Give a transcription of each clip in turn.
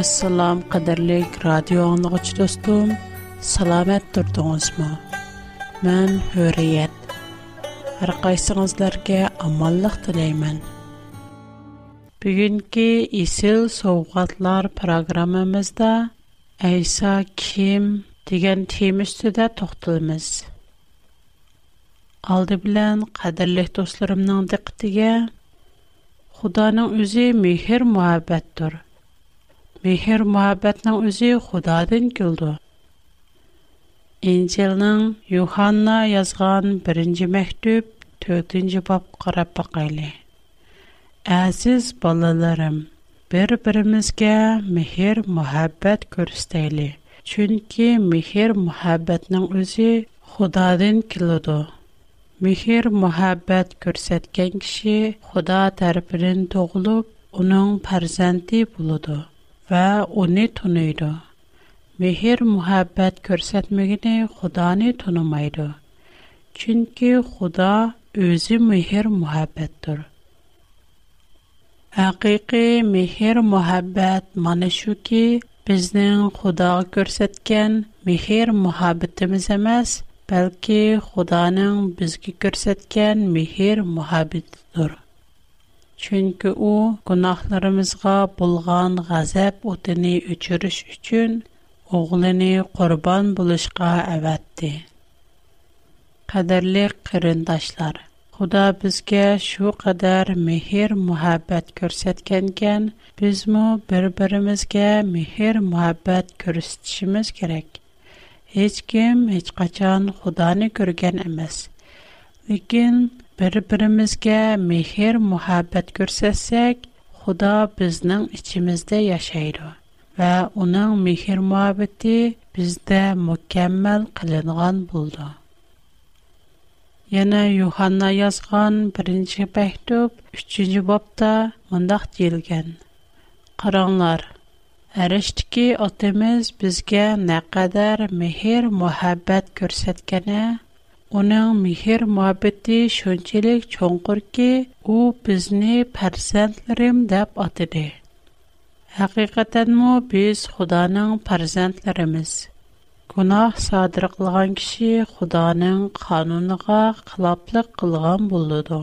Assalom qadrli radio anglag'ich do'stim, salomat turdingizmi? Men Hurriyat. Har qaysingizlarga omonlik tilayman. Bugungi Isil sovg'atlar programmamizda Aysa kim degan tema ustida to'xtalamiz. Алды белән кадерле дусларымның диктигә Худаның үзе мехер мөхәббәттер. Mihir muhabbetning o'zi Xudodan keldi. Injilning Yohanna yozgan birinchi maktub 4-bob qarap boqayli. Aziz bolalarim, bir-birimizga mehr muhabbat ko'rsatayli. Chunki mihir muhabbatning o'zi Xudodan keldi. Mihir muhabbat ko'rsatgan kishi Xudo tarfini to'g'lab, uning farzandi bo'ldi ва уни тунуйду. Мехир мухаббат көрсетмегіне худани тунумайду. Чинки худа өзі мехир мухаббаттур. Ақиқи мехир мухаббат манышу ки, біздің худа көрсеткен мехир мухаббатымыз емес, бәлки худаның бізгі көрсеткен мехир chunki u gunohlarimizga bo'lgan g'azab o'tini o'chirish uchun o'g'lini qurbon bo'lishga avatdi qadrli qarindoshlar xudo bizga shu qadar mehr muhabbat ko'rsatgankan bizmi bir birimizga mehr muhabbat ko'rsatishimiz kerak hech kim hech qachon xudoni ko'rgan emas lekin бір-бірімізге мехер мұхаббат көрсәсек, Худа біздің ішімізде яшайды. Ва оның мехер мұхаббаты бізді мүкәммәл қылынған болды. Яна Юханна язған бірінші бәктіп, үшінші бапта мұндақ дейілген. Қыранлар, әріштіке отымыз бізге нәқәдәр мехер мұхаббат көрсеткені Оның михир муабидді шунчелик чонгур ки, ұ бізни пэрзентлерім деп атыды. Хақиқатен му біз худанын пэрзентлеріміз. Гунах садыр қылған киши худанын қануныға халаплық қылған болуду.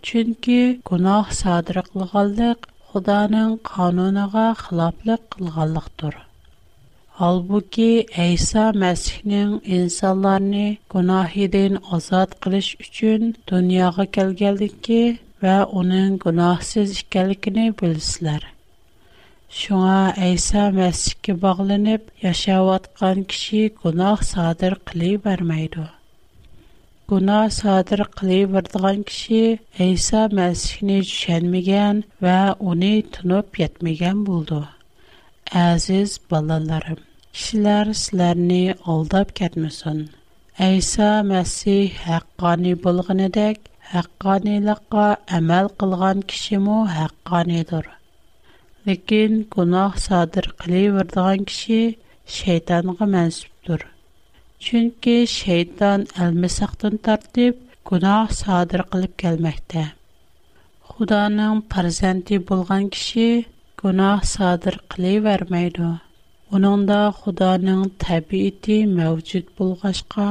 Чынки гунах садыр қылғалдық худанын қануныға халаплық Halbuki İsa Məsihnin insanlarni gunohidan ozod qilish uchun dunyoga kelganligi va uning gunohsiz ekanligini bilsizlar. Шуңа Әйса мәсіхке бағланып, яшаватқан кіші гунах садыр қылы бермейді. Гуна садыр қылы бердіған кіші Әйса мәсіхіне түшенмеген вә оны тұнып етмеген болды. Әзіз балаларым. кишилар силарни олдап кетмусон. Айса Мэсси хақкани болғанедек, хақкани лақа амал қылған кишиму хақкани дур. Лекин, кунах садыр қилий вардаған киши шейтанға мэнсуп дур. Чунки, шейтан альмы сақтын тартип, кунах садыр қилип келмәхті. Худаным паразэнти болған киши кунах садыр Оныңда Худаның тәбиити мәвҗүд булгачка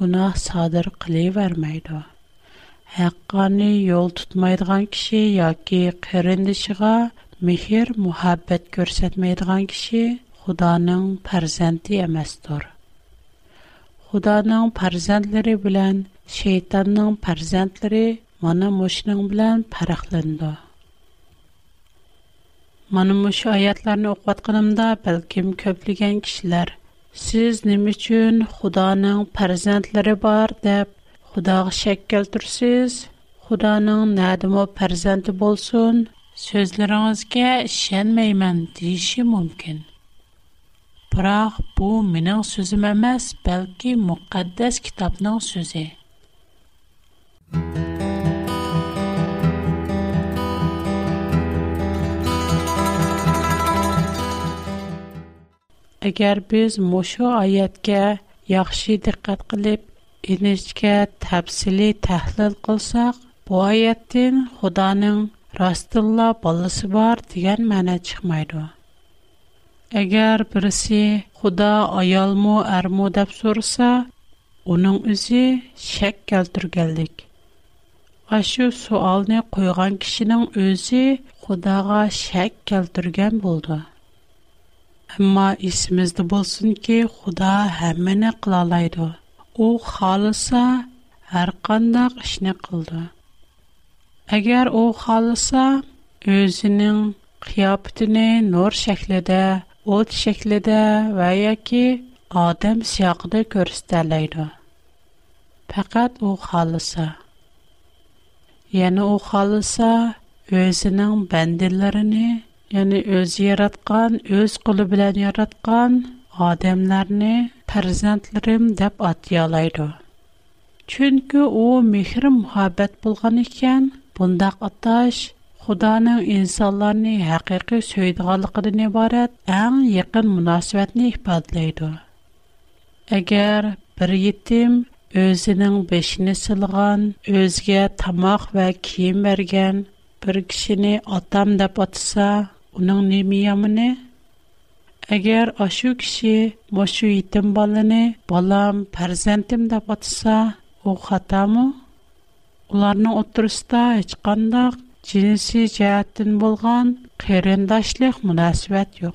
гунах садыр кылывермейді. Haqqani yol tutmaydigan kishi yoki qarindishiga mehr muhabbat ko'rsatmaydigan kishi Худаның farzandi emasdir. Худаның farzandlari bilan shaytonning farzandlari mana мошның bilan farqlanadi. Mana mush oyatlarni o'qiyotganimda balkim ko'pligan kishilar siz nima uchun Xudoning farzandlari bor deb Xudoga shak keltirsiz? Xudoning nadimo farzandi bo'lsin? So'zlaringizga ishonmayman deyishi mumkin. Biroq bu mening so'zim emas, balki muqaddas kitobning so'zi. agar biz mushu oyatga yaxshi diqqat qilib inishga tafsili tahlil qilsak bu oyatdan xudoning rostilla bolasi bor degan ma'no chiqmaydi agar birisi xudo ayolmi armu deb so'rasa uning o'zi shak keltirganlik shu suolni qo'ygan kishining o'zi xudoga shak keltirgan bo'ldi амма ісімізді болсын ки худа хамміна қылалайды. Ол халаса арканда қышни қылды. Агер ол халаса, өзінің хияптіні нор шекліда, от шекліда вая ки адам сияғды көрісталайды. Пақат ол халаса. Яни ол халаса өзінің бендиларіни ya'ni o'zi yaratgan o'z qo'li bilan yaratgan odamlarni farzandlarim deb atyolaydi chunki u mehr muhabbat bo'lgan ekan bundaq atash xudoning insonlarni haqiqiy so'ydiganligidan iborat eng yaqin munosabatni ifodalaydi agar bir yetim o'zining beshini silg'an o'ziga tomoq va kiyim bergan bir kishini otam deb otsa onun ne mi yamını? Eğer aşu kişi maşu itim balını, balam, perzentim de batısa, o hata mı? Onların oturusu da içkanda cinsi cihazın bulan kerendaşlık münasibet yok.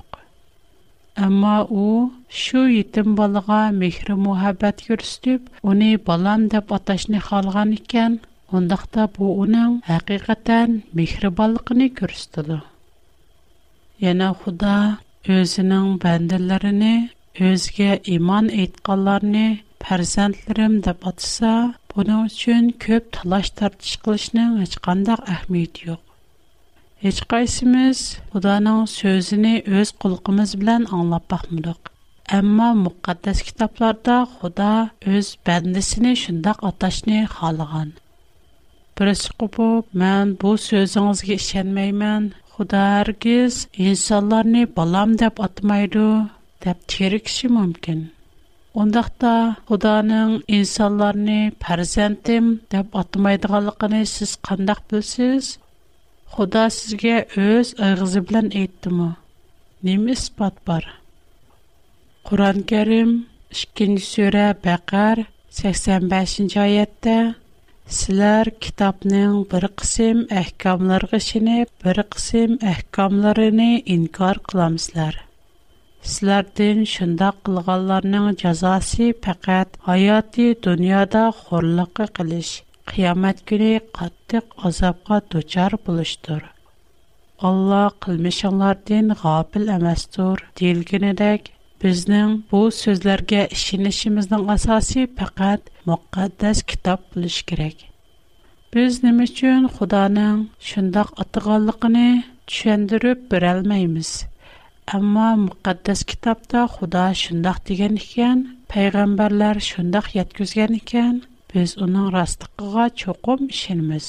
Ama o şu itim balığa mehri muhabbet görüstüp, onu balam de batışını halgan iken, ondaqta bu onun hakikaten mehri balığını yana Xudo o'zining bandalarini o'ziga iymon etganlarni farzandlarim deb atsa, buning uchun ko'p talash tartish qilishning hech qanday ahamiyati yo'q. Hech qaysimiz Xudoning so'zini o'z qulqimiz bilan anglab baxmadik. Әмма муқаддас китапларда Худа өз бәндісіне шындақ аташны халыған. Бірісі құпып, мән бұл сөзіңізге ішенмеймін, Худа аргиз инсанларны балам деп атмайды, деп терекши мүмкін. Ондақта Худаның инсанларны парзентим деп атмайдығалықыны сіз қандақ бөлсіз? Худа сізге өз ұйғызы білін етті мү? Немі іспат бар? Құран кәрім, үшкен сөрі бақар, 85-ші айетті, Сілер китапның бір қысым әхкамларғы шіне, бір қысым әхкамларыны инкар қыламызлар. Сілердің шында қылғаларының жазасы пәкәт аяты дүнияда қорлықы қылыш, қиямет күні қаттық азапқа дучар бұлыштыр. Алла қылмышыңлардың ғапіл әмәстур, дейілгенедек – Bizning bu so'zlarga ishonishimizning asosi faqat muqaddas kitob bo'lishi kerak. Biz nima uchun Xudoning shundoq atag'anligini tushundirib bera olmaymiz. Ammo muqaddas kitobda Xudo shundoq degan ekan, payg'ambarlar shundoq yetkizgan ekan, biz uning rostligiga cho'qim ishonamiz.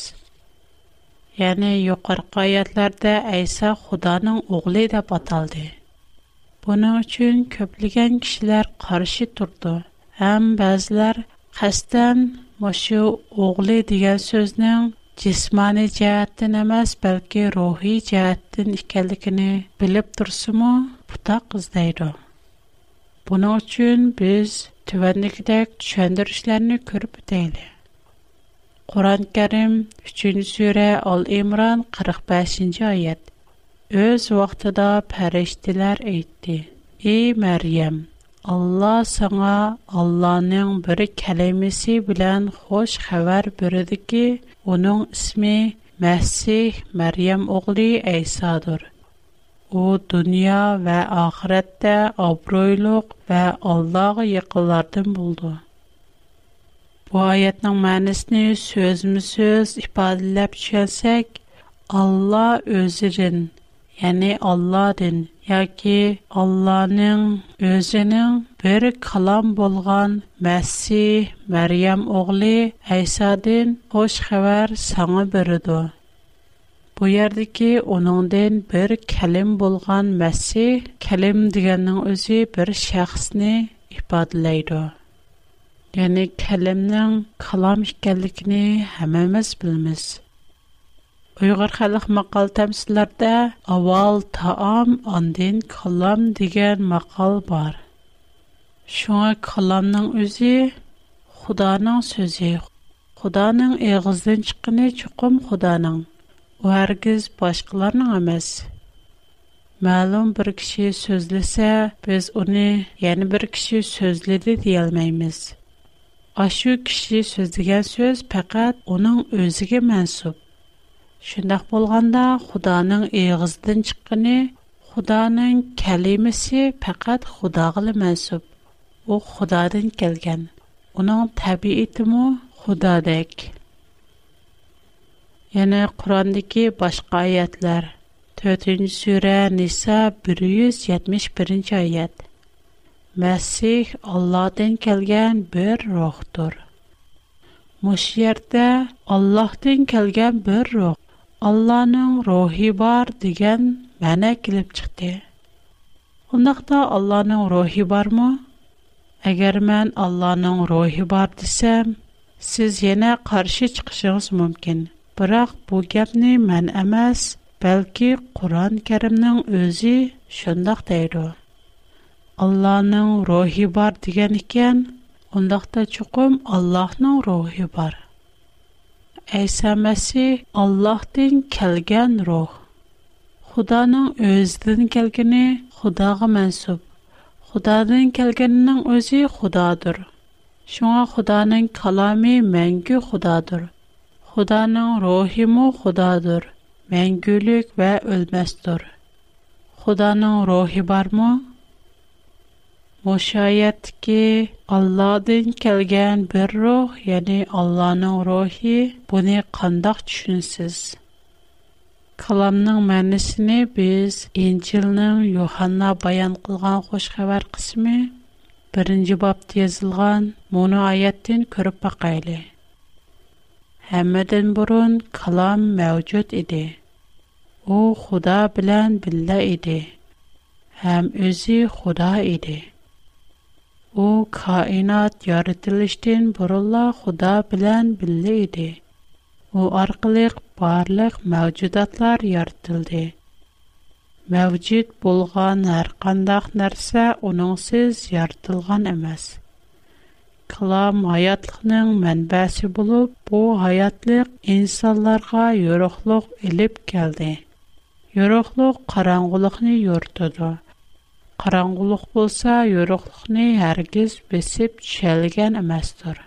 Ya'ni yuqorqi oyatlarda Aysa Xudoning o'g'li deb ataldi. Buning uchun ko'pligan kishilar qarshi turdi. Ham ba'zilar qasdan mushu o'g'li degan so'zning jismoniy jihatdan emas, balki ruhiy jihatdan ekanligini bilib tursimi, putoq izlaydi. Buning uchun biz tuvandikidek tushuntirishlarni ko'rib o'taylik. Qur'on Karim 3-sura Al-Imron 45-oyat. Öz vaxtında pərishtilər etdi. Ey Məryəm, Allah sana Allah'ın bir kelimesi bilen hoş haber verdi ki, onun ismi Mesih Meryem oğlu İsa'dır. O dünya ve ahirette abroyluk ve Allah'a yakınlardan buldu. Bu ayetin mənisini sözmü söz ifadələb düşünsək, Allah özünün Яни Алладин, яки یا که الله калам ازینن بر کلام بولغان Айсадин, хош اغلی саңа دن Бу ярдыки سعی برد و بیاردی که اونان دن بر کلم بولغان مسیح Яни دیگر калам ازی بر شخص Uyghur xalq maqal təmsillərdə aval taam andin kalam digən maqal bar. Şuna kalamnın özü Xudanın sözü. Xudanın eğizdən çıqqını çuqum Xudanın. O hər giz başqalarının əməs. bir kişi sözləsə, biz onu yəni bir kişi sözlədi deyəlməyimiz. Aşı kişi sözləgən söz pəqət onun özüge mənsub. Шындақ болғанда Худаның иғыздың чыққыны, Худаның кәлемесі пәкәт Худағылы мәсіп. О Худадан келген. Оның тәбиеті му Худадек. Яны Құрандығы башқа аятлар. 4-нче сүре Ниса 171-нче аят. Мәсих Алладан келген бер рухтур. Муш yerdə Allahdan gələn bir ruh Алланың рухи бар дигән мәнә килеп чыкты. Ондакта Алланың рухи бармы? Әгәр мен Алланың рухи бар дисәм, сез яна каршы чыгышыгыз мөмкин. Бирок бу гапны мен эмас, бәлки Куран Кәримнең өзи шундый дәйри. Алланың рухи бар дигән икән, ондакта чукым Аллаһның рухи бар. Əsə Məsih Allahdan gələn ruh. Xudanın özüdən gəlgəni Xudağa mənsub. Xudadan gəlgəninin özü Xudadır. Şuna Xudanın kalamı məngü Xudadır. Xudanın ruhi mu Xudadır. Məngülük və ölməzdir. Xudanın ruhi barmı? Мушаятки Алладын келген бір рух, яни Алланың рухи, буни қандақ чүнсіз. Каламның мәнісіні біз Инчилның Йоханна баян қылған қош қавар қысымы, бірінші бапты езілған муну аяттын көріп бақайлы. Хәмедін бұрын калам мәвжуд иди. О, худа білян білда иди. Хәм өзі худа иди. O kainat yaratylisten Borolla Xuda bilan billaydi. U orqali barlik mavjudotlar yaratildi. Mavjud bo'lgan har qanday narsa uning siz yaratilgan emas. Qalam hayotlikning manbasi bu hayotlik insonlarga yorug'lik olib keldi. Yorug'lik qorong'ulikni yortdi. qorong'ulik bo'lsa yo'riqlikni hargiz besib tushalgan emasdir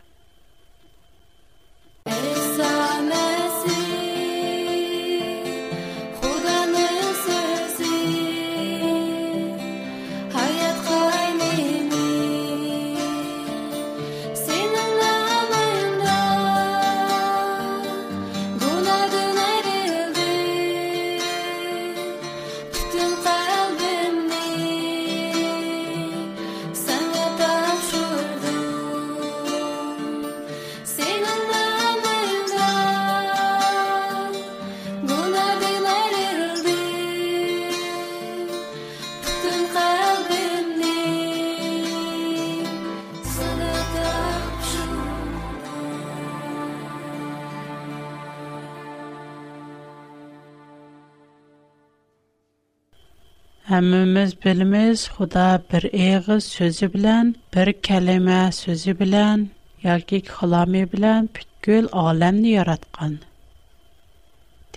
Həmimiz bilimiz Xuda bir eğiz sözü bilən, bir kəlmə білән, bilən, yoki kalami bilən bütkül aləmni yaratqan.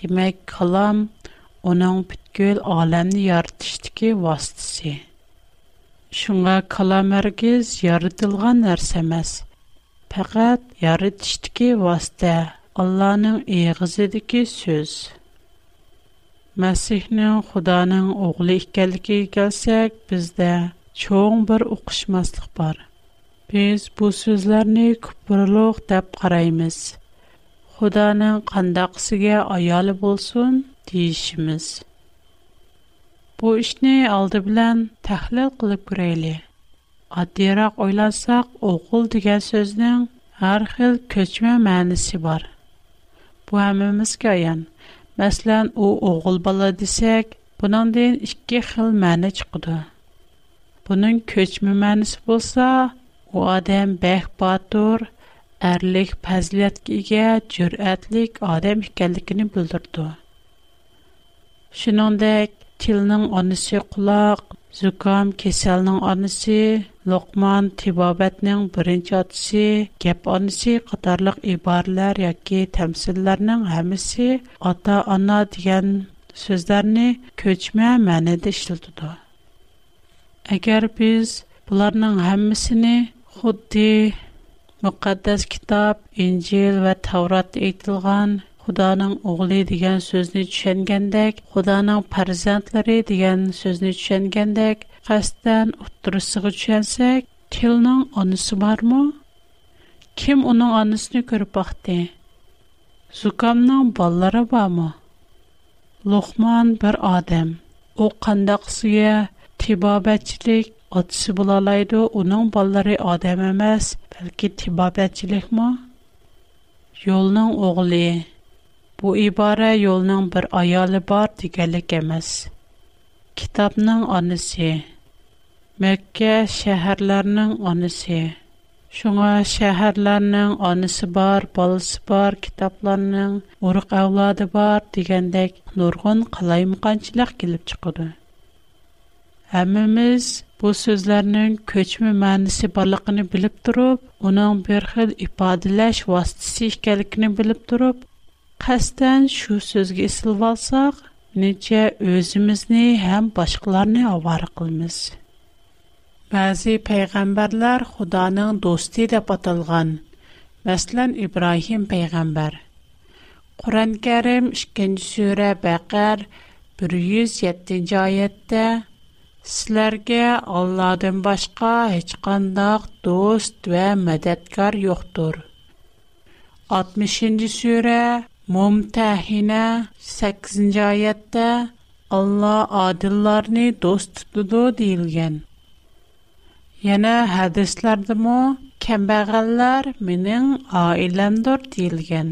Demək, kalam onun bütkül aləmni yaratışdiki vasitəsi. Şunğa kalam ərgiz yaradılğan nərsəməz. Fəqət yaratışdiki vasitə, Allah'ın сөз. söz. Masihning Xudoning o'g'li ekanligiga kelsak, bizda cho'ng bir o'qishmaslik bor. Biz bu so'zlarni kuprliq deb qaraymiz. Xudoning qandaqsiga ayoli bo'lsin deyishimiz. Bu ishni oldi bilan tahlil qilib ko'raylik. Oddiyroq o'ylasak, o'g'il degan so'zning har xil ko'chma ma'nisi bor. Bu hammamizga ayon. Мәсәлән, у o'g'il бала дисәк, буныңдан ике хил мәне чыгыды. Буның көчмә мәнисе булса, у адам бәх батыр, әрлек фазиләткә ия, җөрәтлек адам икәнлегенә белдерде. Шуныңдәк, tilning onisi quloq, zukam kasalning onisi Лукман тибабетнең беренче атсы, кеп анысы катарлык ибарлар яки тәмсилләрнең һәмисе ата-ана дигән сүзләрне көчмә мәнәдә эшләтүдә. Әгәр без буларның һәммәсене худди мөхәддәс китап, Инҗил ва Таврат Худаның оғлы деген сөзіні түшенгендек, Худаның парзантлары деген сөзіні түшенгендек, қастан ұттырысығы түшенсек, тілінің онысы бар му? Кім оның анысны көріп бақты? Зукамның баллары бар му? Лухман бір адам. О қандақ сұйы, тибабәтчілік, отысы бұлалайды, оның баллары адам емес, бәлкі тибабәтчілік Йолның оғлы. bu ibora yo'lning bir ayoli bor deganlik emas kitobning onisi makka shaharlarning onisi shunga shaharlarning onisi bor bolasi bor kitoblarning urug' avlodi bor degandek nurg'un qalay muqanchilik kelib chiqadi hammamiz bu so'zlarning ko'chma ma'nisi borligini bilib turib uning bir xil ifodalash vositasi ekanligini bilib turib qəsdən şu sözgə isilib alsaq, necə özümüzni həm başqalarını avar qılmız. Bəzi peyğəmbərlər Xudanın dostu deyə patılğan. Məsələn İbrahim Куран-карим kərim 2-ci surə Bəqər 107-ci ayədə sizlərə башка başqa heç qandaq dost və mədədkar yoxdur. 60-ci mumtahina 8 oyatda Alloh odillarni do'st tutadi deyilgan. Yana hadislardamo kambag'allar mening oilamdir deyilgan.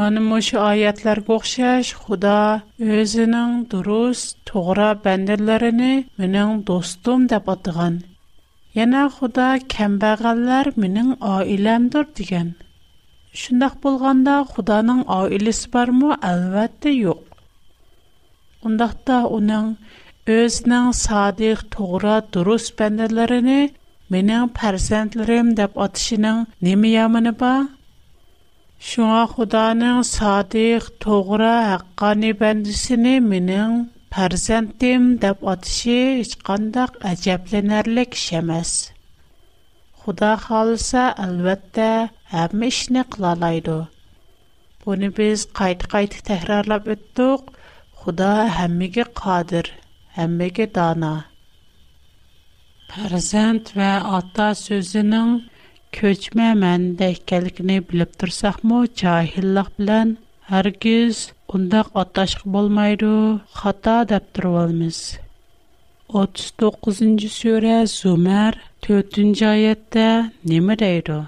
Mana mushu oyatlarga o'xshash Xudo o'zining durust, to'g'ri bandalarini mening dostum deb atagan. Yana Xudo kambag'allar mening oilamdir degan. Şundaq bolğanda Xudanın ailəsi barmı? Əlbəttə yox. Ondaqda onun özünün sadiq, toğra, durus bəndələrini mening farzandlarim deb otishining nima yomoni bor shunga xudoning sodiq to'g'ri haqqoniy bandisini mening farzandim deb otishi hech qandoq ajablanarlik ish emas Xudo xohlasa, albatta, hamma ishni qilalaydi. Buni biz qayta-qayta təkrarlab ötdük. Xudo hammaga qodir, hammaga dana. Farzand və ata sözünün köçmə məndə ikənligini bilib tursaqmı, cahillik bilən hər giz undaq atlaşıq bolmaydı, xata dəb turvalmız. 39 sura Zumar 4 oyatda nima deydi?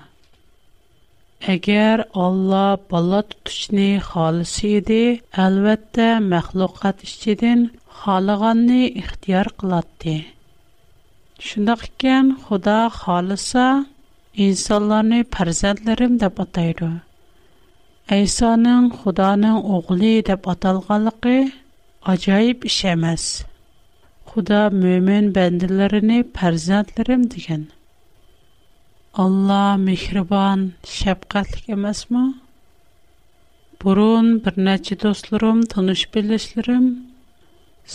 Agar Alloh bola tutishni xolisi edi, albatta mahluqot ichidan xohlaganni ixtiyor qiladi. Shundoq ekan, Xudo xolisa insonlarni farzandlarim deb ataydi. Aysoning Xudoning o'g'li deb atalganligi ajoyib ish emas. Xudo mömin bəndələrini fərzəndlərim degan. Allah mehriban, şəfqətlik emasmı? Burun bir neçə dostlarım, tanış bilişlərim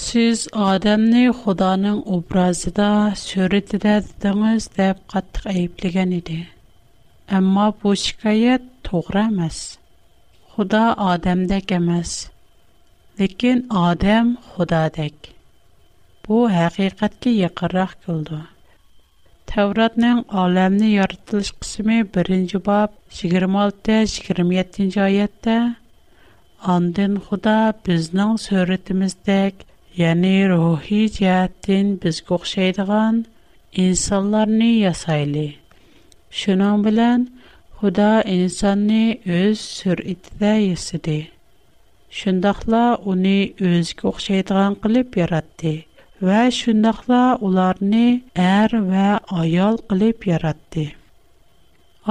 siz odamni xudoning obrazida suratida dedingiz deb qattiq ayblagan edi ammo bu shikoyat to'g'ri emas xudo odamdek emas lekin odam xudodek Бу һақиқәткә якынрак килде. Тавротның әлемне яратылыш кысымы 1-бап, 26-27нче яйда: "Он ден Худа безнең сүрәтемиздәк яңа рухи яттын безгә охшайдган инсандарны ясайлы. Шуның белән Худа инсаны үз сүрәте дә ясыды. Шулдакла уни үзгә охшайдган кылып və şundaqla onlarını ər er və ayal qılıb yaratdı.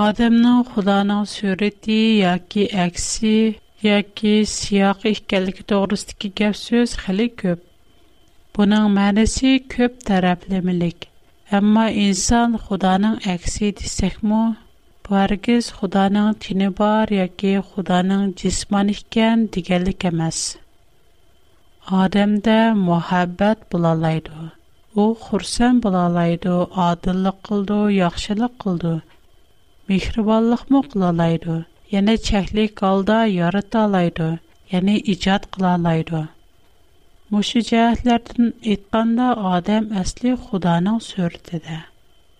Адамның Худаның сүрәти яки әкси яки сияқ икәнлеге тоғрысындагы гәп сөз хәле көп. Буның мәнисе көп тарафлымлык. Әмма инсан Худаның әкси дисәкме, bu hargiz Худаның тине бар яки Худаның җисман икән дигәнлек эмас. odamda muhabbat bo'lolaydi u xursand bo'lolaydi odillik qildi yaxshilik qildi mehribonlikmi qilolaydi yana chaklik holda yoritolaydi ya'ni ijod qilolaydi mushu jihatlardan aytganda odam asli xudoning suratida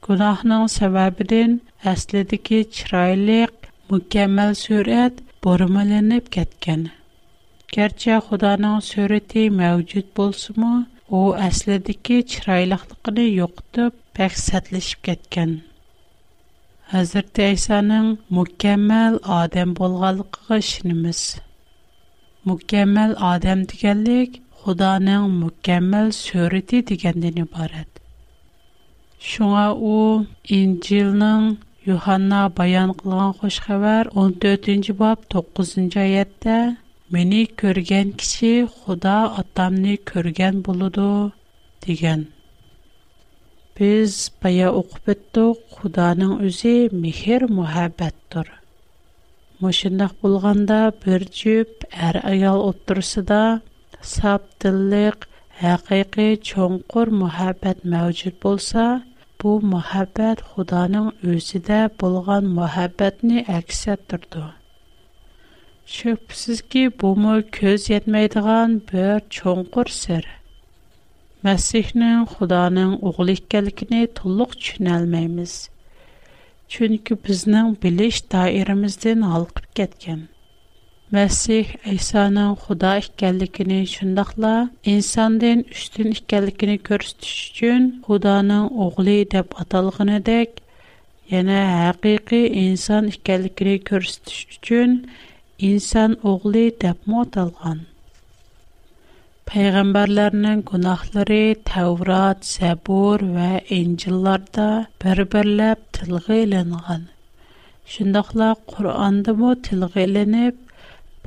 gunohning sababidan aslidagi chiroyli mukammal surat bo'rmalanib ketgan Gerçi Xudanın surəti mövcud bolsunmu, o əslidəki çiraylılıqını yoxdub, pək sətləşib getgan. Hazreti İsa'nın mükəmməl adam bolğanlığına şinimiz. Mükəmməl adam deganlik Xudanın mükəmməl sürəti degandan ibarət. Şuna o İncilnin Yuhanna bayan qılğan xoş xəbər 14-cü bab 9-cu ayətdə Мені көрген кіші Худа атамны көрген болуду, деген. Біз бая оқып өттік, Худаның өзі мехер мұхабәт тұр. Мұшындақ болғанда бір жүп әр аял отырсы да, саптылық, әқиқи чонқыр мұхабәт мәуджет болса, бұ мұхабәт Худаның өзі де болған мұхабәтіні әксет Şübhəsizki, bumu көз yetməyidğan bir çonqur sər. Məsihnin Xudanın oğlu ikənligini tolluq düşünəlməyimiz. Çünki bizning biliş dairəmizdən halqıb getgan. Məsih İsa'nın Xuda ikənligini şundaqla insandan üstün ikənligini göstəriş üçün Xudanın oğlu deyə atalğanıdək, yana yəni həqiqi insan ikənligini göstəriş üçün inson o'g'li debmi atalgan payg'ambarlarning gunohlari tavrat zabur va injillarda bir birlab tilg'a ilingan shundoqla qur'ondamu tilg'a ilinib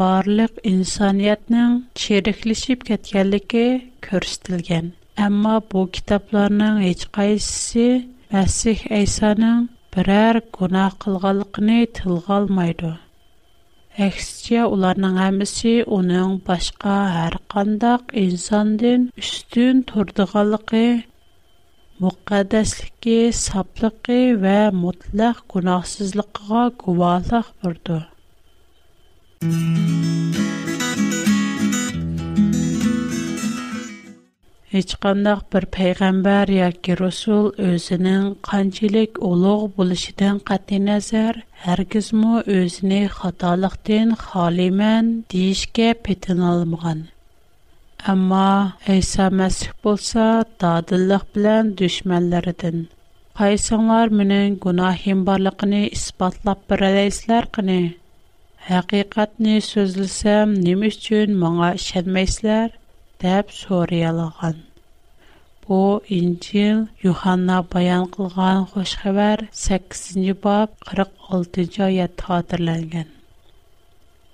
barliq insoniyatning cheriklashib ketganligi ko'rsatilgan ammo bu kitoblarning hech qaysisi masih aysoning biror gunoh qilganligini tilg'a olmaydi Әксіце, уларның әмісі уның башка әркандақ инсандын үстін турдығалықи, муқадаслыки, саплықи вә мутлэх кунасызлықа кувалах бұрды. Heçqandaq bir peyğəmbər ya ki rusul özünün qancilik uluq buluşudan qatı nəzər, hər qizmü özünü xatalıqdən xalimən deyişkə pətin almıqan. Amma İsa Məsih bolsa dadıllıq bilən düşmənlərdən. Qaysınlar mənin günahim barlıqını ispatlap bir ələyislər qını. Həqiqətini sözlüsəm, nim üçün mənə işədməyislər? деп сорыялаган. Бу Инжил Йоханна баян кылган хош хабар 8-нче баб 46-нче аят хатırlanган.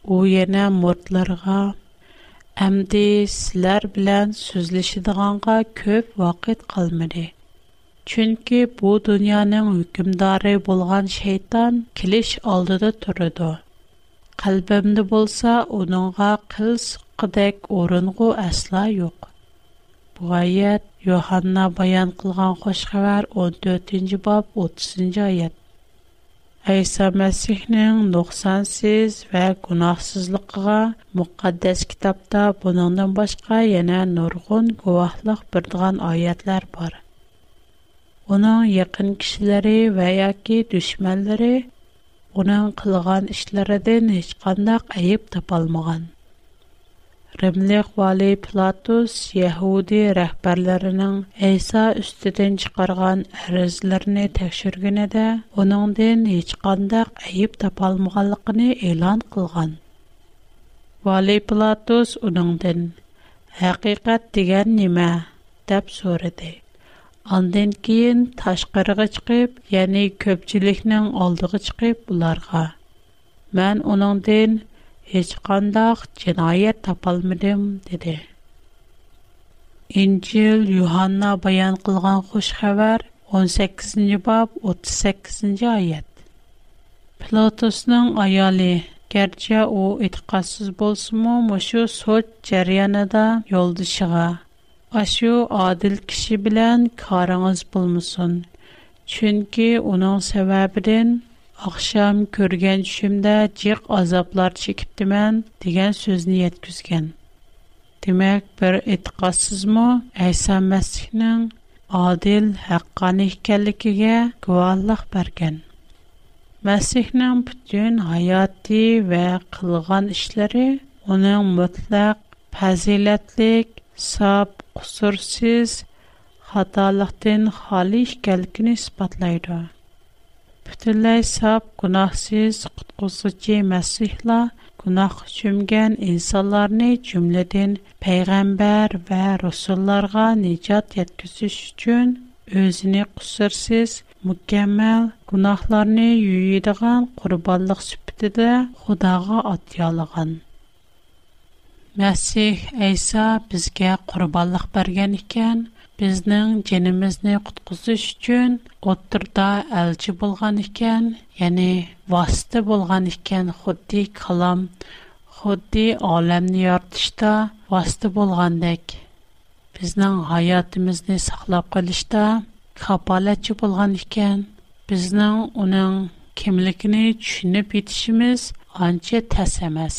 У яна мортларга әмди сизләр белән сүзлешидиганга көп вакыт калмады. Чөнки бу дөньяның хөкемдары булган шайтан килеш алдыда турыды. Калбымда булса, уныңга кыз boshqadek o'ringu asla yo'q. Bu oyat Yohanna bayon qilgan xush xabar 14 bob bab 30 oyat. Әйса Мәсихнең нұқсансыз вә гунахсызлықыға мұқаддәс китапта бұныңдан башқа яна нұрғын гуахлық бірдіған аятлар бар. Оның яқын кішілері вә яки дүшмәлері оның қылған ішлеріден ешқандақ әйіп тапалмаған. Кремлик вали Платус Яһуди рәхбәрләренең Айса үстедән чыгарган әрезләрен тәкъшергенә дә, аның дин һеч кандай айып тапа алмаганлыгын элан кылган. Вали Платус аның дин "Хакыйкать дигән нимә?" дип сорады. Андан кийин ташкырыга чыгып, яни көпчүлекнең алдыга "Мен Heç kandaq jinayet tapalmedim dedi. Injil Yohanna bayan qilgan hoş haber 18-nji bab 38-nji ayat. Platon'sning ayaly, gerçi u etiqassız bolsa-mo, şu soch jariyanada yoldışıga, başu adil kişi bilen karığınız bolmasın. Çünki onun sebäbiden Axشm كۆرگەن چۈشümدە جىq azزابlar چېكىتىمەن دېگەن سۆزنى يەتkۈزگەەن. دېمەk bir ئېتىqasizمۇ ئەyسا مەسىكنىڭ адил ھەقان ئىəللىكىگە گالاق بەرگەن. əسىkنىڭ پ bütün bütün hayatı ə قىلغان işəرى ئۇның مۇەق پەزلەتلى سااب قsursiz Xدالىق Xli Bütünləy saf, günahsız, qutquzıcı Məsihla günah çömgən insanlarını cümlədən peyğəmbər və rusullarga nicat yetkizüş üçün özünü qüsursuz, mükəmməl günahlarını yüyidigan qurbanlıq sübtidə Xudağa atyalığan. Məsih İsa bizə qurbanlıq bergen ikən, bizning jinimizni qutqizish uchun o'ttirda elchi bo'lgan ekan ya'ni vosita bo'lgan ekan xuddi kalom xuddi olamni yoritishda vosita bo'lgandek bizning hayotimizni saqlab qolishda kapolatchi bo'lgan ekan bizning uning kimligini tushunib yetishimiz ancha tas emas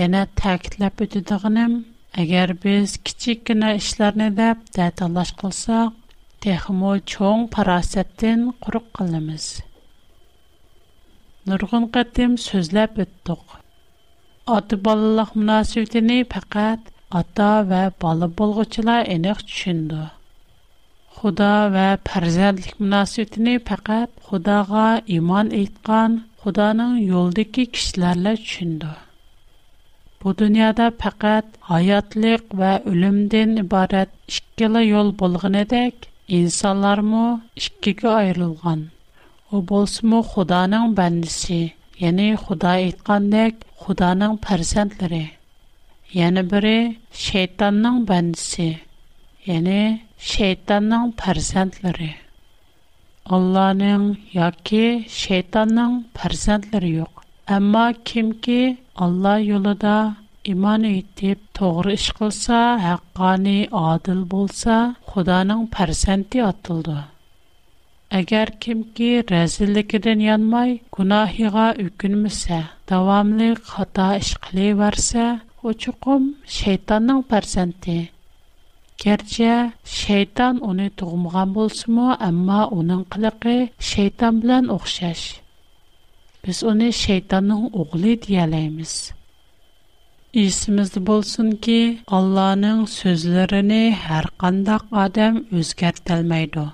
yana ta'kidlab o'tadiganim Әгәр без кичкенә эшләрне дә таять алсак, тәхмөл чоң парасәттән курук кылмыйбыз. Нургун гадәтем сөзләп үттүк. Аты балалык мөнәсәбәтеннә фаҡат ата ва бала булғычлар өйөк түшөндө. Худа ва пәрзәндлек мөнәсәбәтеннә фаҡат Худаға иман иткән Худаның йолдыҡи кишләрлә түшөндө. Бу дөньяда фақат хаятлык ва өлүмдән ибарат иккеле йол болгон эдек, инсанлар мо иккеге айрылган. У болсмо Худанын бандысы, яны Худа айткандек, Худанын фарзандлары. Яны бири шайтаннын бандысы, яны шайтаннын фарзандлары. Алланын яки шайтаннын фарзандлары юк. Амма кемки Алла юлыда иман этип, туғри иш қилса, ҳаққани адол бўлса, Худонинг парсанти отилди. Агар кемки разилликдан янмай, гуноҳига ўк уни муса, давомли хато иш қилиб варса, у чуқум шайтоннинг парсанти. Керча шайтон уни туғумган бўлса-му, уның унинг қилақи шайтон билан ўхшаш. Personne şeytanның оğlu diyeläymiz. İsimizde bolsun ki, Allahның сүзләрен һәр қандақ адам үзгәртәлмәй дә.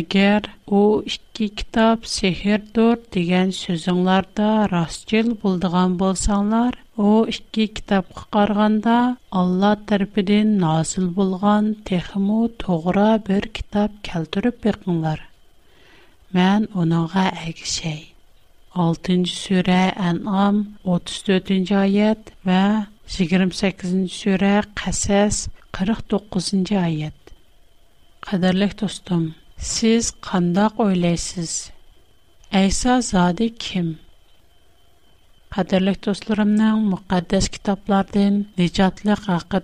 Әгәр у 2 китап сехердер дигән сүзләрдә рас җил булдыган булсаңнар, у 2 китап кырганда Алла торпыдан насл булган техмы тугра бер китап калтырып бергәңнар. Мен оноңа 6-cı surə En'am 34-cü ayət və 28-ci surə Qəssas 49-cu ayət. Qədərlik dostum, siz qandaq oylaysız? Əysa zadı kim? Qədərlik dostlarımın müqəddəs kitablardan nicatlıq haqqı